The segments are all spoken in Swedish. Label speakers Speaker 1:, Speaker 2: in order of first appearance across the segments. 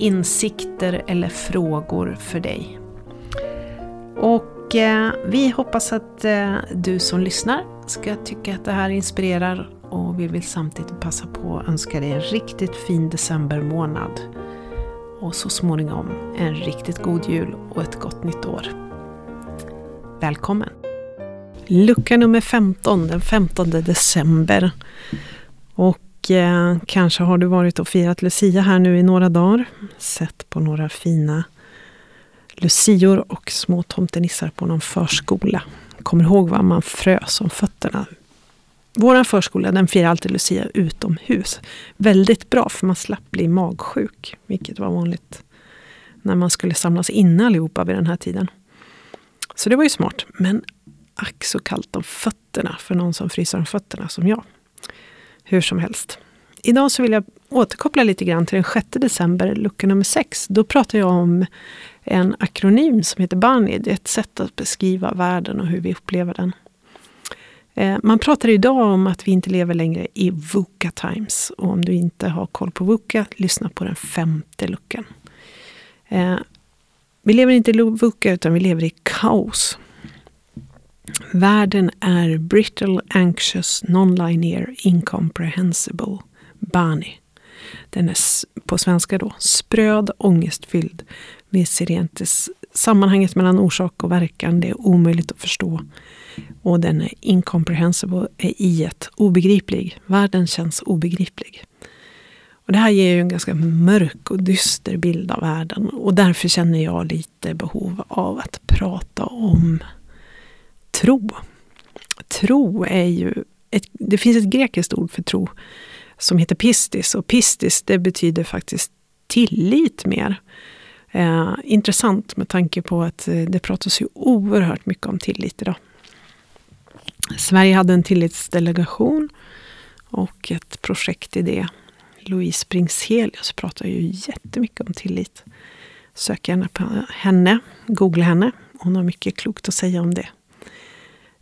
Speaker 1: insikter eller frågor för dig. Och eh, vi hoppas att eh, du som lyssnar ska tycka att det här inspirerar och vi vill samtidigt passa på att önska dig en riktigt fin decembermånad. Och så småningom en riktigt god jul och ett gott nytt år. Välkommen! Lucka nummer 15, den 15 december. Och eh, kanske har du varit och firat Lucia här nu i några dagar. Sett på några fina lucior och små tomtenissar på någon förskola. Kommer ihåg vad man frös om fötterna. Vår förskola den firar alltid Lucia utomhus. Väldigt bra för man slapp bli magsjuk, vilket var vanligt när man skulle samlas inne allihopa vid den här tiden. Så det var ju smart. Men ack så kallt om fötterna för någon som fryser om fötterna som jag. Hur som helst. Idag så vill jag återkoppla lite grann till den 6 december, lucka nummer 6. Då pratar jag om en akronym som heter BANI. Det är ett sätt att beskriva världen och hur vi upplever den. Eh, man pratar idag om att vi inte lever längre i VUCA times. Och om du inte har koll på VUCA, lyssna på den femte luckan. Eh, vi lever inte i VUCA utan vi lever i kaos. Världen är brittle, anxious, non-linear, incomprehensible, bani. Den är på svenska då spröd, ångestfylld. Vi ser inte sammanhanget mellan orsak och verkan. Det är omöjligt att förstå. Och den är incomprehensible, är i ett obegriplig. Världen känns obegriplig. Och det här ger ju en ganska mörk och dyster bild av världen. Och därför känner jag lite behov av att prata om tro. Tro är ju, ett, det finns ett grekiskt ord för tro som heter pistis. Och pistis det betyder faktiskt tillit mer. Eh, intressant med tanke på att eh, det pratas ju oerhört mycket om tillit idag. Sverige hade en tillitsdelegation och ett projekt i det. Louise Bringselius pratar ju jättemycket om tillit. Sök gärna på henne, googla henne. Hon har mycket klokt att säga om det.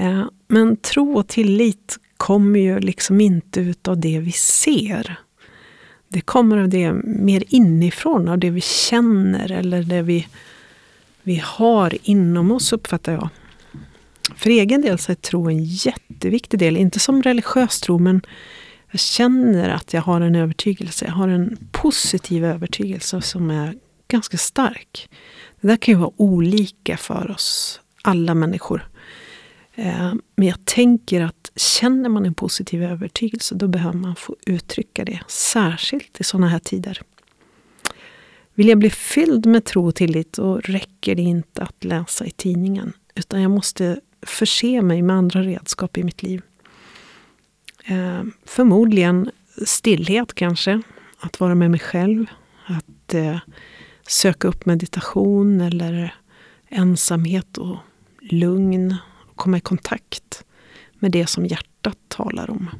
Speaker 1: Eh, men tro och tillit kommer ju liksom inte ut av det vi ser. Det kommer av det mer inifrån, av det vi känner eller det vi, vi har inom oss, uppfattar jag. För egen del så är tro en jätteviktig del, inte som religiös tro, men jag känner att jag har en övertygelse. Jag har en positiv övertygelse som är ganska stark. Det där kan ju vara olika för oss, alla människor. Eh, men jag tänker att känner man en positiv övertygelse då behöver man få uttrycka det. Särskilt i sådana här tider. Vill jag bli fylld med tro och tillit då räcker det inte att läsa i tidningen. Utan jag måste förse mig med andra redskap i mitt liv. Eh, förmodligen stillhet kanske. Att vara med mig själv. Att eh, söka upp meditation eller ensamhet och lugn komma i kontakt med det som hjärtat talar om.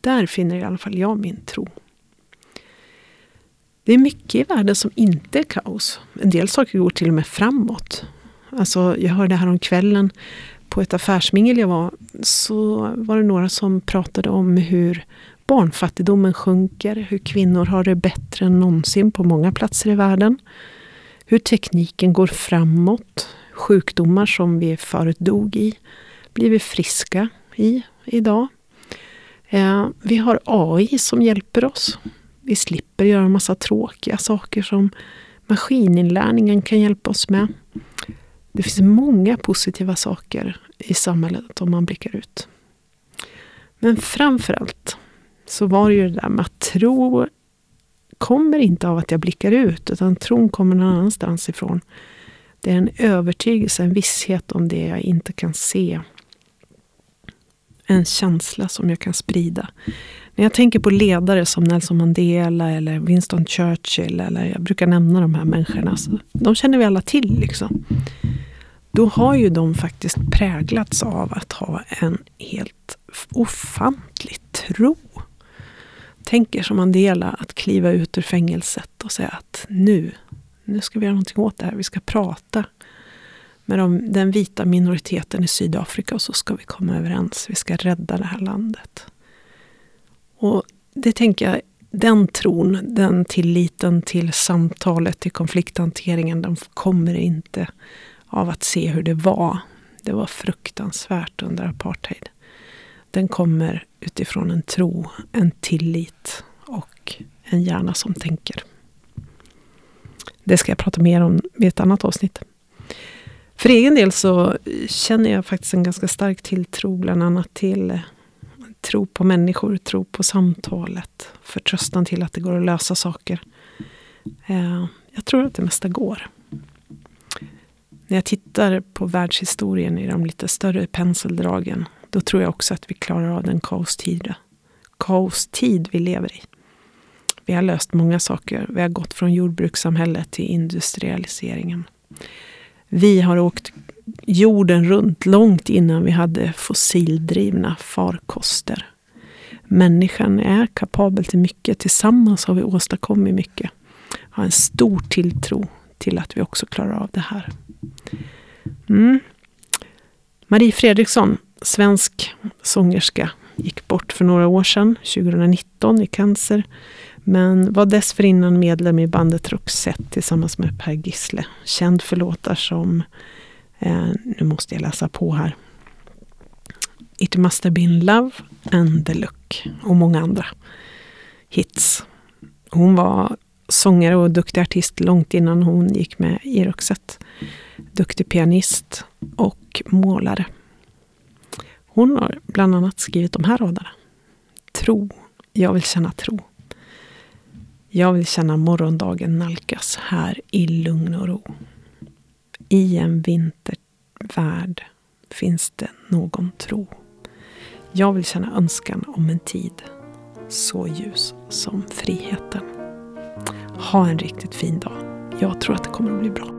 Speaker 1: Där finner i alla fall jag min tro. Det är mycket i världen som inte är kaos. En del saker går till och med framåt. Alltså, jag hörde här om kvällen på ett affärsmingel jag var, så var det några som pratade om hur barnfattigdomen sjunker, hur kvinnor har det bättre än någonsin på många platser i världen. Hur tekniken går framåt, sjukdomar som vi förut dog i blir vi friska i idag. Eh, vi har AI som hjälper oss. Vi slipper göra en massa tråkiga saker som maskininlärningen kan hjälpa oss med. Det finns många positiva saker i samhället om man blickar ut. Men framförallt så var det ju det där med att tro kommer inte av att jag blickar ut, utan tron kommer någon annanstans ifrån. Det är en övertygelse, en visshet om det jag inte kan se. En känsla som jag kan sprida. När jag tänker på ledare som Nelson Mandela eller Winston Churchill, eller jag brukar nämna de här människorna, så de känner vi alla till. Liksom. Då har ju de faktiskt präglats av att ha en helt ofantlig tro. Tänker som Mandela att kliva ut ur fängelset och säga att nu, nu ska vi göra någonting åt det här. Vi ska prata med de, den vita minoriteten i Sydafrika och så ska vi komma överens. Vi ska rädda det här landet. Och det tänker jag, den tron, den tilliten till samtalet, till konflikthanteringen, den kommer inte av att se hur det var. Det var fruktansvärt under apartheid. Den kommer utifrån en tro, en tillit och en hjärna som tänker. Det ska jag prata mer om vid ett annat avsnitt. För egen del så känner jag faktiskt en ganska stark tilltro bland annat till eh, tro på människor, tro på samtalet, förtröstan till att det går att lösa saker. Eh, jag tror att det mesta går. När jag tittar på världshistorien i de lite större penseldragen, då tror jag också att vi klarar av den kaostid, kaostid vi lever i. Vi har löst många saker. Vi har gått från jordbrukssamhället till industrialiseringen. Vi har åkt jorden runt långt innan vi hade fossildrivna farkoster. Människan är kapabel till mycket. Tillsammans har vi åstadkommit mycket. Jag har en stor tilltro till att vi också klarar av det här. Mm. Marie Fredriksson, svensk sångerska, gick bort för några år sedan, 2019, i cancer. Men var dessförinnan medlem i bandet Roxette tillsammans med Per Gissle. Känd för låtar som, eh, nu måste jag läsa på här, It must have been love and the look och många andra hits. Hon var sångare och duktig artist långt innan hon gick med i Roxette. Duktig pianist och målare. Hon har bland annat skrivit de här raderna. Tro, jag vill känna tro. Jag vill känna morgondagen nalkas här i lugn och ro. I en vintervärld finns det någon tro. Jag vill känna önskan om en tid så ljus som friheten. Ha en riktigt fin dag. Jag tror att det kommer att bli bra.